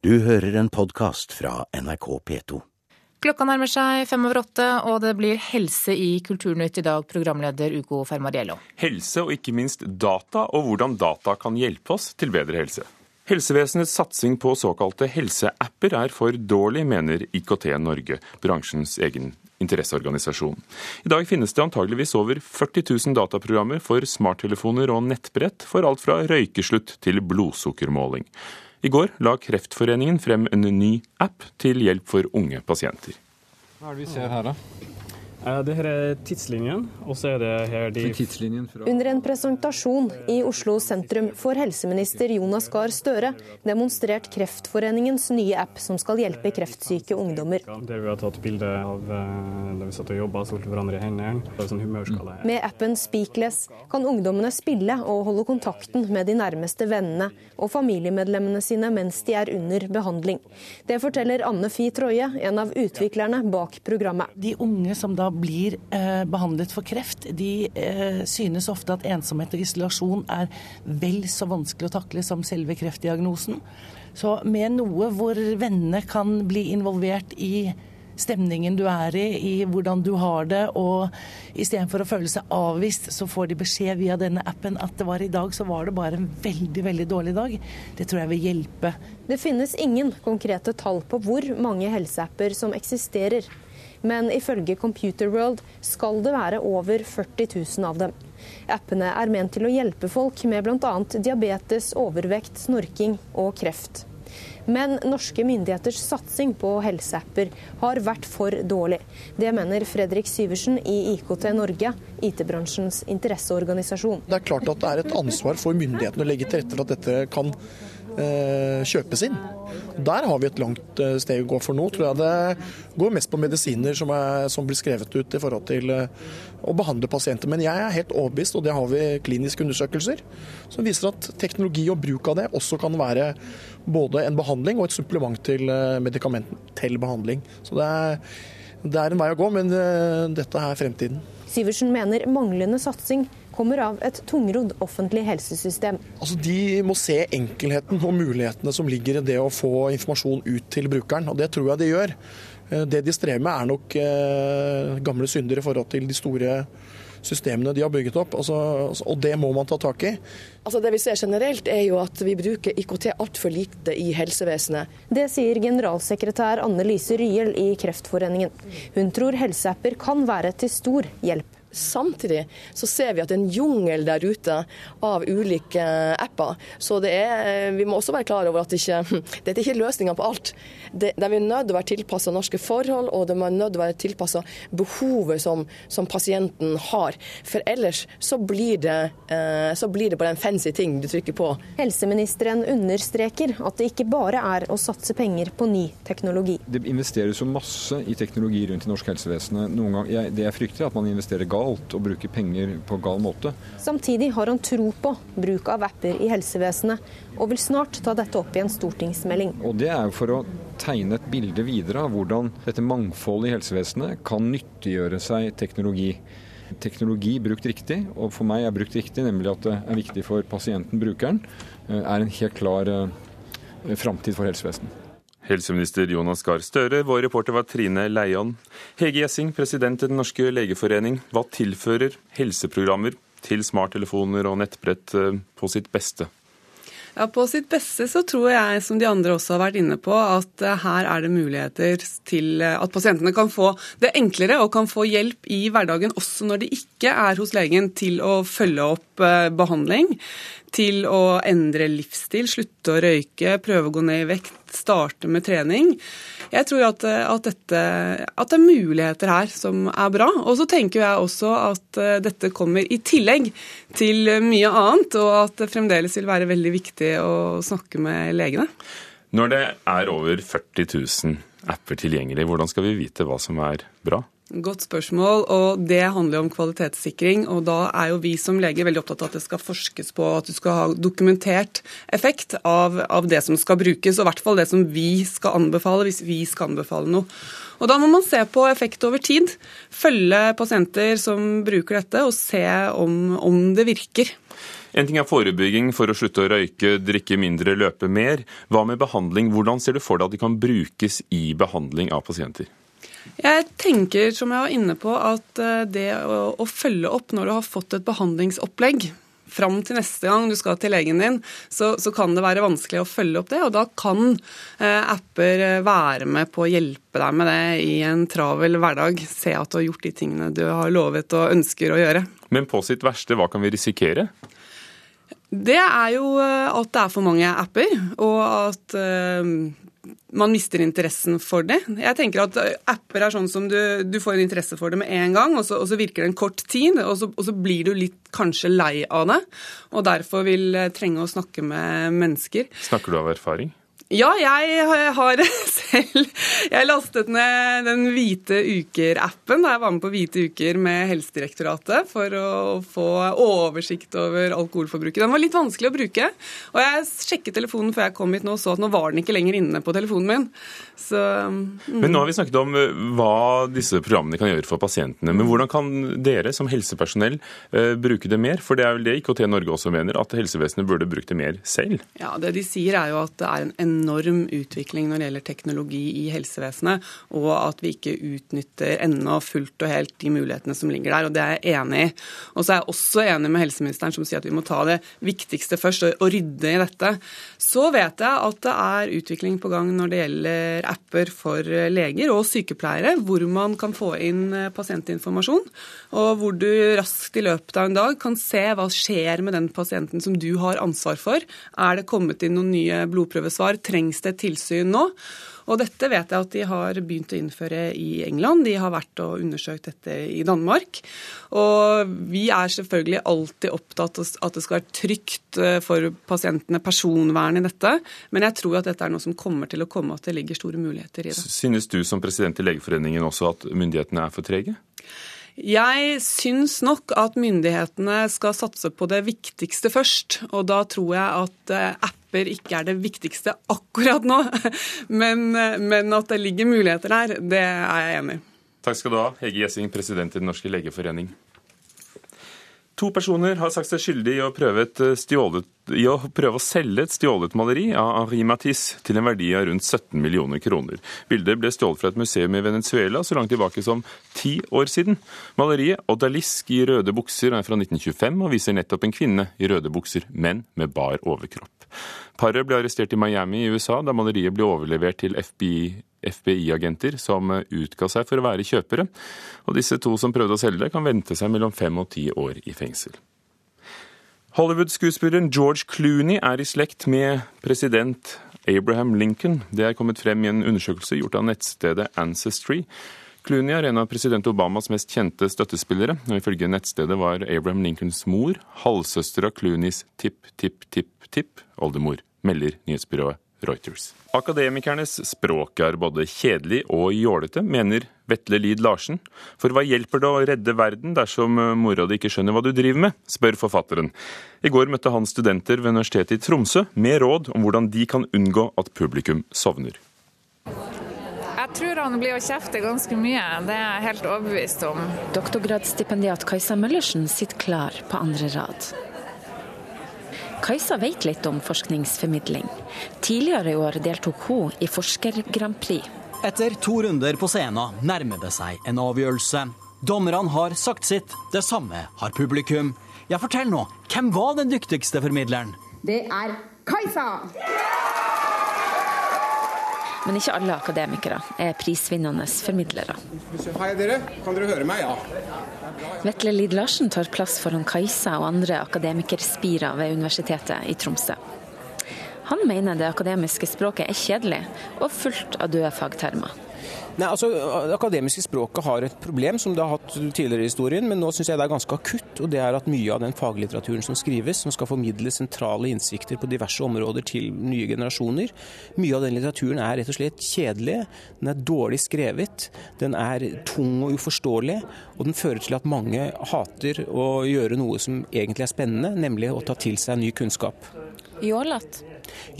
Du hører en podkast fra NRK P2. Klokka nærmer seg fem over åtte, og det blir helse i Kulturnytt i dag, programleder Ugo Fermariello. Helse og ikke minst data, og hvordan data kan hjelpe oss til bedre helse. Helsevesenets satsing på såkalte helseapper er for dårlig, mener IKT Norge, bransjens egen interesseorganisasjon. I dag finnes det antageligvis over 40 000 dataprogrammer for smarttelefoner og nettbrett for alt fra røykeslutt til blodsukkermåling. I går la Kreftforeningen frem en ny app til hjelp for unge pasienter. Hva er det vi ser her, da? Eh, det her er tidslinjen, og så er det her de fra... Under en presentasjon i Oslo sentrum får helseminister Jonas Gahr Støre demonstrert Kreftforeningens nye app som skal hjelpe kreftsyke ungdommer. Der vi har tatt bilde av eh, da vi satt og jobba solte hverandre i hendene. Sånn. Med appen Speakless kan ungdommene spille og holde kontakten med de nærmeste vennene og familiemedlemmene sine mens de er under behandling. Det forteller Anne Fi Troje, en av utviklerne bak programmet. De unge som da blir eh, behandlet for kreft, de eh, synes ofte at ensomhet og isolasjon er vel så vanskelig å takle som selve kreftdiagnosen. Så med noe hvor vennene kan bli involvert i stemningen du er i, i hvordan du har det, og istedenfor å føle seg avvist, så får de beskjed via denne appen at det var i dag, så var det bare en veldig, veldig dårlig dag. Det tror jeg vil hjelpe. Det finnes ingen konkrete tall på hvor mange helseapper som eksisterer men ifølge Computer World skal det være over 40 000 av dem. Appene er ment til å hjelpe folk med bl.a. diabetes, overvekt, snorking og kreft. Men norske myndigheters satsing på helseapper har vært for dårlig. Det mener Fredrik Syversen i IKT Norge, IT-bransjens interesseorganisasjon. Det er klart at det er et ansvar for myndighetene å legge til rette for at dette kan kjøpes inn. Der har vi et langt eh, steg å gå for nå. Tror jeg det går mest på medisiner som, er, som blir skrevet ut i forhold til eh, å behandle pasienter. Men jeg er helt overbevist, og det har vi kliniske undersøkelser, som viser at teknologi og bruk av det også kan være både en behandling og et supplement til eh, medikamenten til behandling. Så det er, det er en vei å gå, men dette er fremtiden. Syversen mener manglende satsing kommer av et tungrodd offentlig helsesystem. Altså, de må se enkelheten og mulighetene som ligger i det å få informasjon ut til brukeren, og det tror jeg de gjør. Eh, det de strever med er nok eh, gamle synder i forhold til de store systemene de har bygget opp, altså, og det må man ta tak i. Altså det vi ser generelt er jo at vi bruker IKT altfor lite i helsevesenet. Det sier generalsekretær Anne Lise Ryel i Kreftforeningen. Hun tror helseapper kan være til stor hjelp. Samtidig så ser vi at det er en jungel der ute av ulike apper. Så er, vi må også være klar over at det ikke, dette er ikke løsninga på alt. Det, de er nødt til å være tilpassa norske forhold, og de er nødt til å være tilpassa behovet som, som, pasienten har. For ellers så blir, det, eh, så blir det bare en fancy ting du trykker på. Helseministeren understreker at det ikke bare er å satse penger på ny teknologi. Det investeres jo masse i teknologi rundt i norsk helsevesen. det jeg frykter, er at man investerer galt galt å bruke penger på gal måte. Samtidig har han tro på bruk av apper i helsevesenet, og vil snart ta dette opp i en stortingsmelding. Og Det er for å tegne et bilde videre av hvordan dette mangfoldet i helsevesenet kan nyttiggjøre seg teknologi. Teknologi brukt riktig, og for meg er brukt riktig, nemlig at det er viktig for pasienten, brukeren, eh, er en helt klar eh, framtid for helsevesenet. Helseminister Jonas Gahr Støre, vår reporter var Trine Leion. Hege Gjessing, president i Den norske legeforening. Hva tilfører helseprogrammer til smarttelefoner og nettbrett eh, på sitt beste? Ja, På sitt beste så tror jeg, som de andre også har vært inne på, at eh, her er det muligheter til eh, at pasientene kan få det enklere og kan få hjelp i hverdagen også når de ikke er hos legen, til å følge opp behandling til å endre livsstil, slutte å røyke, prøve å gå ned i vekt, starte med trening. Jeg tror at, at, dette, at det er muligheter her som er bra. Og så tenker jeg også at eh, dette kommer i tillegg til mye annet, og at det fremdeles vil være veldig viktig å snakke med legene. Når det er over 40 000 apper tilgjengelig, hvordan skal vi vite hva som er bra? Godt spørsmål, og det handler om kvalitetssikring. Og da er jo vi som leger veldig opptatt av at det skal forskes på at du skal ha dokumentert effekt av, av det som skal brukes, og i hvert fall det som vi skal anbefale, hvis vi skal anbefale noe. Og Da må man se på effekt over tid. Følge pasienter som bruker dette, og se om, om det virker. En ting er forebygging for å slutte å røyke, drikke mindre, løpe mer. Hva med behandling? Hvordan ser du for deg at de kan brukes i behandling av pasienter? Jeg tenker, som jeg var inne på, at eh, det å, å følge opp når du har fått et behandlingsopplegg, fram til neste gang du skal til legen din, så, så, kan det være vanskelig å følge opp det. Og da kan eh, apper eh, være med på å hjelpe deg med det i en travel hverdag. Se at du har gjort de tingene du har lovet og ønsker å gjøre. Men på sitt verste, hva kan vi risikere? Det er jo eh, at det er for mange apper, og at eh, man mister interessen for det. Jeg tenker at Apper er sånn som du, du får en interesse for det med en gang, og så, og så virker det en kort tid, og så, og så, blir du litt kanskje lei av det, og derfor vil trenge å snakke med mennesker. Snakker du av erfaring? Ja, jeg har selv Jeg lastet ned den Hvite uker-appen da jeg var med på Hvite uker med Helsedirektoratet for å få oversikt over alkoholforbruket. Den var litt vanskelig å bruke. Og jeg sjekket telefonen før jeg kom hit nå og så at nå var den ikke lenger inne på telefonen min. Så, mm. Men nå har vi snakket om eh, hva disse programmene kan gjøre for pasientene. Men hvordan kan dere som helsepersonell uh, bruke det mer? For det er vel det IKT Norge også mener, at helsevesenet burde brukt det mer selv? Ja, det de sier er jo at det er en enorm utvikling når det gjelder teknologi i helsevesenet, og at vi ikke utnytter ennå fullt og helt de mulighetene som ligger der. og Det er jeg enig i. Og så er jeg også enig med helseministeren som sier at vi må ta det viktigste først og rydde i dette. Så vet jeg at det er utvikling på gang når det gjelder apper for leger og sykepleiere, hvor man kan få inn pasientinformasjon, og hvor du raskt i løpet av en dag kan se hva skjer med den pasienten som du har ansvar for. Er det kommet inn noen nye blodprøvesvar? Trengs det tilsyn nå. Og dette vet jeg at de har begynt å innføre i England. De har vært og undersøkt dette i Danmark. Og vi er selvfølgelig alltid opptatt av at det skal være trygt eh, for pasientene, personvern i dette. Men jeg tror at dette er noe som kommer til å komme, at det ligger store muligheter i det. Synes du som president i Legeforeningen også at myndighetene er for trege? Jeg syns nok at myndighetene skal satse på det viktigste først. Og da tror jeg at eh, apper ikke er det viktigste akkurat nå. Men, eh, men at det ligger muligheter der, det er jeg enig i. Takk skal du ha, Hege Gjessing, president i Den norske legeforening. To personer har sagt seg skyldig i å prøve, stjålet, i å, prøve å selge et stjålet maleri av Henri Matisse til en verdi av rundt 17 millioner kroner. Bildet ble stjålet fra et museum i Venezuela så langt tilbake som ti år siden. Maleriet 'Odalisk i røde bukser' er fra 1925 og viser nettopp en kvinne i røde bukser, men med bar overkropp. Paret ble arrestert i Miami i USA da maleriet ble overlevert til FBI FBI-agenter som utga seg for å være kjøpere, og disse to som prøvde å selge det, kan vente seg mellom fem og ti år i fengsel. Hollywood-skuespilleren George Clooney er i slekt med president Abraham Lincoln. Det er kommet frem i en undersøkelse gjort av nettstedet Ancestry. Clooney er en av president Obamas mest kjente støttespillere, og ifølge nettstedet var Abraham Lincolns mor halvsøster av Clooneys tipp-tipp-tipp-tipp oldemor, melder nyhetsbyrået Reuters. Akademikernes språk er både kjedelig og jålete, mener Vetle Lid Larsen. For hva hjelper det å redde verden dersom mora di ikke skjønner hva du driver med, spør forfatteren. I går møtte han studenter ved Universitetet i Tromsø med råd om hvordan de kan unngå at publikum sovner. Jeg tror han blir å kjefte ganske mye, det er jeg helt overbevist om. Doktorgradsstipendiat Kajsa Møllersen sitter klar på andre rad. Kajsa vet litt om forskningsformidling. Tidligere i år deltok hun i Forsker-Grand Prix. Etter to runder på scenen nærmer det seg en avgjørelse. Dommerne har sagt sitt, det samme har publikum. Ja, fortell nå, hvem var den dyktigste formidleren? Det er Kajsa! Men ikke alle akademikere er prisvinnende formidlere. Hei dere, kan dere høre meg? Ja. Vetle Lid Larsen tar plass foran Kajsa og andre akademikerspirer ved Universitetet i Tromsø. Han mener det akademiske språket er kjedelig og fullt av døde fagtermer. Nei, altså, Det akademiske språket har et problem, som det har hatt tidligere i historien, men nå syns jeg det er ganske akutt. og Det er at mye av den faglitteraturen som skrives, som skal formidle sentrale innsikter på diverse områder til nye generasjoner, mye av den litteraturen er rett og slett kjedelig. Den er dårlig skrevet, den er tung og uforståelig, og den fører til at mange hater å gjøre noe som egentlig er spennende, nemlig å ta til seg ny kunnskap. Jålete?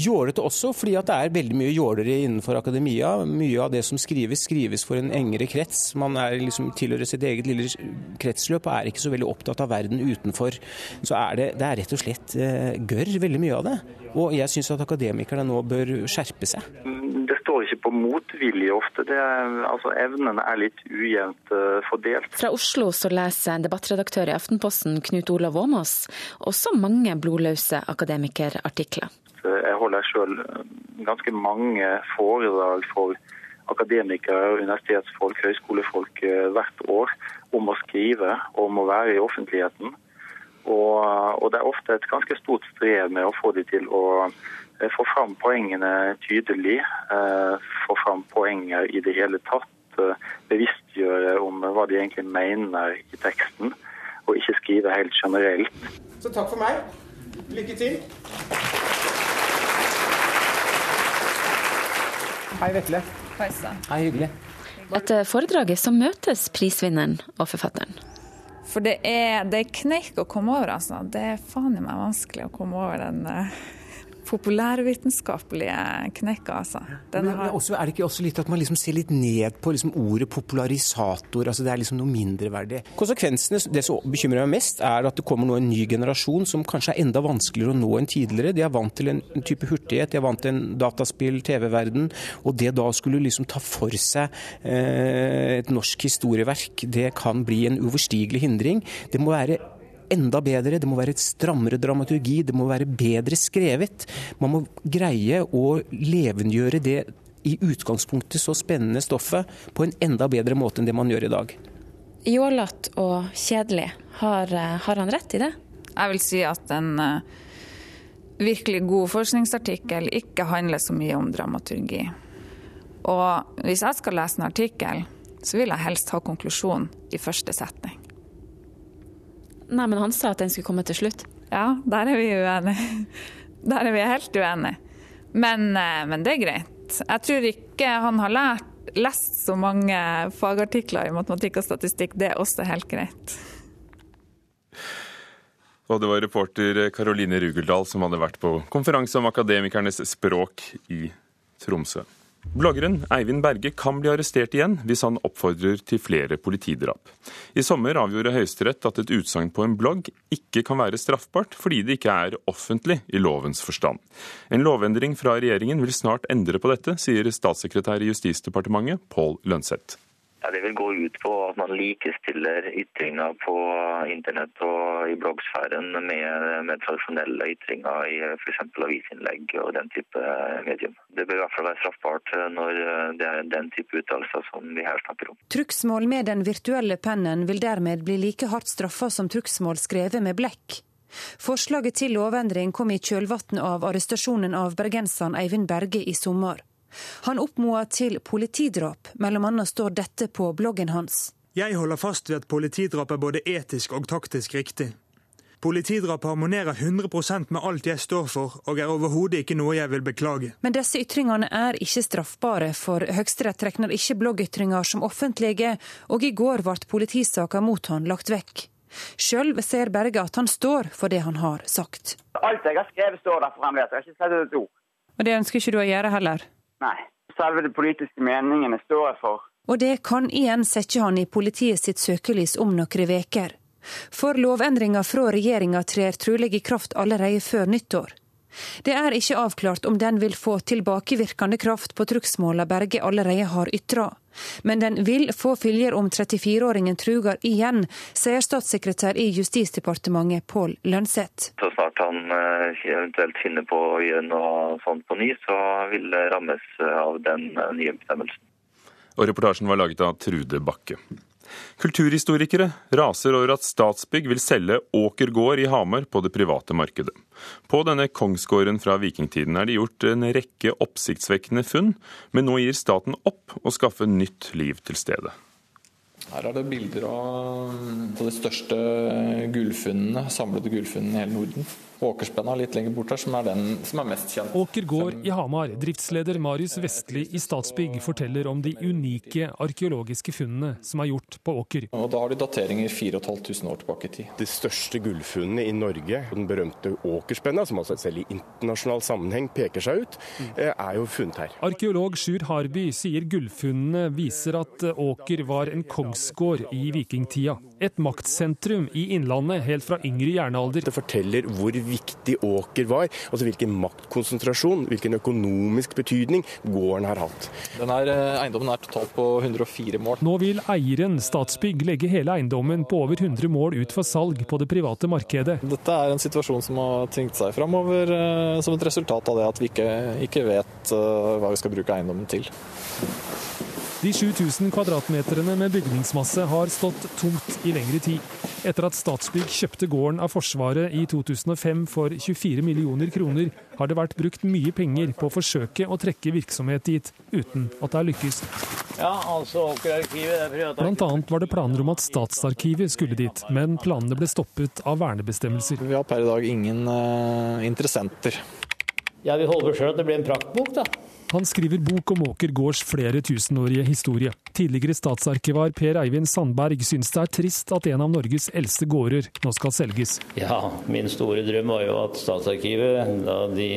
Jålete også, fordi det er veldig mye jålere innenfor akademia. Mye av det som skrives, skrives for en engere krets. Man liksom tilhører sitt eget lille kretsløp og er ikke så veldig opptatt av verden utenfor. Så er det, det er rett og slett eh, gørr, veldig mye av det. Og jeg syns at akademikerne nå bør skjerpe seg. Står ikke på motvilje ofte. Er, altså Evnene er litt ujevnt uh, fordelt. Fra Oslo så leser debattredaktør i Aftenposten Knut Olav Åmås også mange blodløse akademikerartikler. Jeg holder sjøl ganske mange foredrag for akademikere, universitetsfolk, høyskolefolk eh, hvert år om å skrive, om å være i offentligheten. Og, og, det er ofte et ganske stort strev med å få de til å eh, få fram poengene tydelig. Eh, få fram poenger i det hele tatt. Bevisstgjøre om hva de egentlig mener i teksten, og ikke skrive helt generelt. Så takk for meg. Lykke til. Hei, Vetle. Hei, hyggelig. Etter foredraget så møtes prisvinneren og forfatteren. For det er, det er kneik å komme over, altså. Det er faen i meg vanskelig å komme over den uh, populærvitenskapelige knekka, altså. Men, men også, er det ikke også litt at man liksom ser litt ned på liksom ordet popularisator? altså Det er liksom noe mindreverdig. Konsekvensene, det som bekymrer meg mest, er at det kommer nå en ny generasjon som kanskje er enda vanskeligere å nå enn tidligere. De er vant til en, en type hurtighet, de er vant til en dataspill, TV-verden. Og det da skulle liksom ta for seg eh, et norsk historieverk, det kan bli en uoverstigelig hindring. Det må være enda bedre, det må være et strammere dramaturgi, det må være bedre skrevet. Man må greie å levendegjøre det i utgangspunktet så spennende stoffet på en enda bedre måte enn det man gjør i dag. Jålete og kjedelig, har, eh, har, han rett i det? Jeg vil si at en uh, virkelig god forskningsartikkel ikke handler så mye om dramaturgi. Og hvis jeg skal lese en artikkel, så vil jeg helst ha konklusjon i første setning. Nei, men han sa at den skulle komme til slutt. Ja, der er vi uenige. Der er vi helt uenige. Men, eh, men det er greit. Jeg tror ikke han har lært, lest så mange fagartikler i matematikk og statistikk. Det er også helt greit. Og det var reporter Karoline Rugeldal som hadde vært på konferanse om akademikernes språk i Tromsø. Bloggeren Eivind Berge kan bli arrestert igjen hvis han oppfordrer til flere politidrap. I sommer avgjorde Høyesterett at et utsagn på en blogg ikke kan være straffbart fordi det ikke er offentlig i lovens forstand. En lovendring fra regjeringen vil snart endre på dette, sier statssekretær i Justisdepartementet Pål Lønseth. Ja, Det vil gå ut på at man likestiller ytringer på internett og i bloggsfæren med, med tradisjonelle ytringer i f.eks. avisinnlegg og den type medium. Det bør i hvert fall være straffbart når det er den type uttalelser som vi her snakker om. Trugsmål med den virtuelle pennen vil dermed bli like hardt straffa som trugsmål skrevet med blekk. Forslaget til lovendring kom i kjølvannet av arrestasjonen av bergenseren Eivind Berge i sommer. Han oppmoder til politidrap, mellom annet står dette på bloggen hans. Jeg holder fast ved at politidrap er både etisk og taktisk riktig. Politidrap harmonerer 100% med alt jeg står for, og er overhodet ikke noe jeg vil beklage. Men disse ytringene er ikke straffbare, for Høyesterett regner ikke bloggytringer som offentlige, og i går ble politisaka mot han lagt vekk. Sjøl ser Berge at han står for det han har sagt. Alt jeg har skrevet står der fremdeles, jeg har ikke sett et ord. Og det ønsker ikke du å gjøre heller? Nei. Selve de politiske meningene står jeg for. Og det kan igjen sette han i politiet sitt søkelys om noen veker. For lovendringa fra regjeringa trer trolig i kraft allerede før nyttår. Det er ikke avklart om den vil få tilbakevirkende kraft på trugsmåla Berge allerede har ytra. Men den vil få følger om 34-åringen truger igjen, sier statssekretær i Justisdepartementet Pål Lønseth. Så snart han eh, eventuelt finner på å gjøre noe sånt på ny, så vil det rammes av den eh, nye bestemmelsen. Og reportasjen var laget av Trude Bakke. Kulturhistorikere raser over at Statsbygg vil selge Åker gård i Hamar på det private markedet. På denne kongsgården fra vikingtiden er det gjort en rekke oppsiktsvekkende funn, men nå gir staten opp å skaffe nytt liv til stedet. Her er det bilder av de største gullfunnene, samlede gullfunnene i hele Norden. Åkerspenna litt lenger bort her, som er den som er mest kjent. Åker gård i Hamar. Driftsleder Marius Vestli i Statsbygg forteller om de unike arkeologiske funnene som er gjort på Åker. Og Da har de dateringer 4500 år tilbake i tid. De største gullfunnene i Norge, den berømte Åkerspenna, som altså selv i internasjonal sammenheng peker seg ut, eh, er jo funnet her. Arkeolog Sjur Harby sier gullfunnene viser at Åker var en kongsgård i vikingtida. Et maktsentrum i Innlandet helt fra yngre jernalder. Det forteller hvor viktig Åker var, altså hvilken maktkonsentrasjon, hvilken økonomisk betydning gården har hatt. Den er, eh, eiendommen er totalt på 104 mål. Nå vil eieren, Statsbygg, legge hele eiendommen på over 100 mål ut for salg på det private markedet. Dette er en situasjon som har tvingt seg framover eh, som et resultat av det at vi ikke, ikke vet eh, hva vi skal bruke eiendommen til. De 7000 kvadratmeterne med bygningsmasse har stått tomt i lengre tid. Etter at Statsbygg kjøpte gården av Forsvaret i 2005 for 24 millioner kroner, har det vært brukt mye penger på å forsøke å trekke virksomhet dit, uten at det har lykkes. Ja, altså er. Blant annet var det planer om at Statsarkivet skulle dit, men planene ble stoppet av vernebestemmelser. Vi har per i dag ingen eh, interessenter. Ja, vi håper sjøl at det blir en praktbok, da. Han skriver bok om Åker gårds flere tusenårige historie. Tidligere statsarkivar Per Eivind Sandberg syns det er trist at en av Norges eldste gårder nå skal selges. Ja, min store drøm var jo at Statsarkivet, da de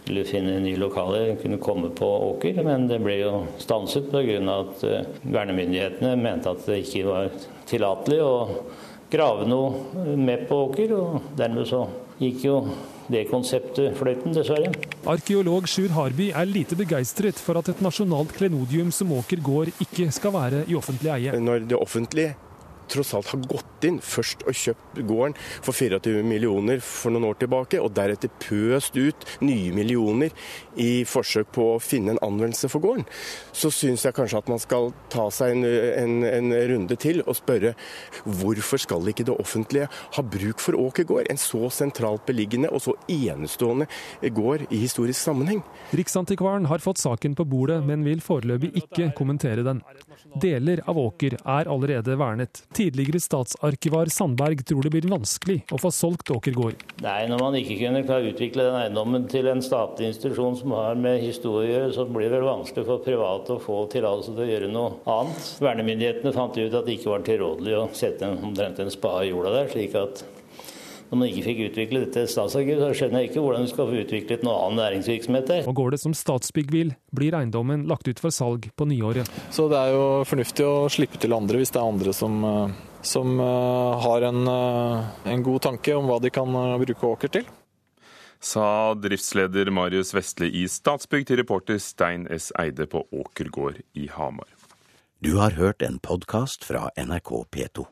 skulle finne nye lokaler, kunne komme på Åker, men det ble jo stanset pga. at eh, vernemyndighetene mente at det ikke var tillatelig å grave noe med på Åker, og dermed så gikk jo det konseptet fløyten, dessverre. Arkeolog Sjur Harby er lite begeistret for at et nasjonalt klenodium som Åker gård ikke skal være i offentlig eie. Når det offentlige tross alt har gått inn først og kjøpt gården for 24 millioner for noen år tilbake, og deretter pøst ut nye millioner i forsøk på å finne en anvendelse for gården, så syns jeg kanskje at man skal ta seg en, en, en, runde til og spørre hvorfor skal ikke det offentlige ha bruk for Åker gård, en så sentralt beliggende og så enestående gård i historisk sammenheng? Riksantikvaren har fått saken på bordet, men vil foreløpig ikke kommentere den. Deler av Åker er allerede vernet. Tidligere statsarkivar Sandberg tror det blir vanskelig å få solgt Åker. Nei, når man ikke kunne klare å utvikle den eiendommen til en statlig institusjon som har med historie å gjøre, så blir det vel vanskelig for private å få tillatelse til å gjøre noe annet. Vernemyndighetene fant ut at det ikke var tilrådelig å sette en, omtrent en spade i jorda der, slik at når man ikke fikk utvikle dette statsarkivet, så skjønner jeg ikke hvordan du skal få utviklet noe annen næringsvirksomhet der. Og går det som Statsbygg vil, blir eiendommen lagt ut for salg på nyåret. Så det er jo fornuftig å slippe til andre hvis det er andre som, eh, som eh, har en, eh, en god tanke om hva de kan bruke åker til. Sa driftsleder Marius Vestli i Statsbygg til reporter Stein S. Eide på Åkergård i Hamar. Du har hørt en podkast fra NRK P2.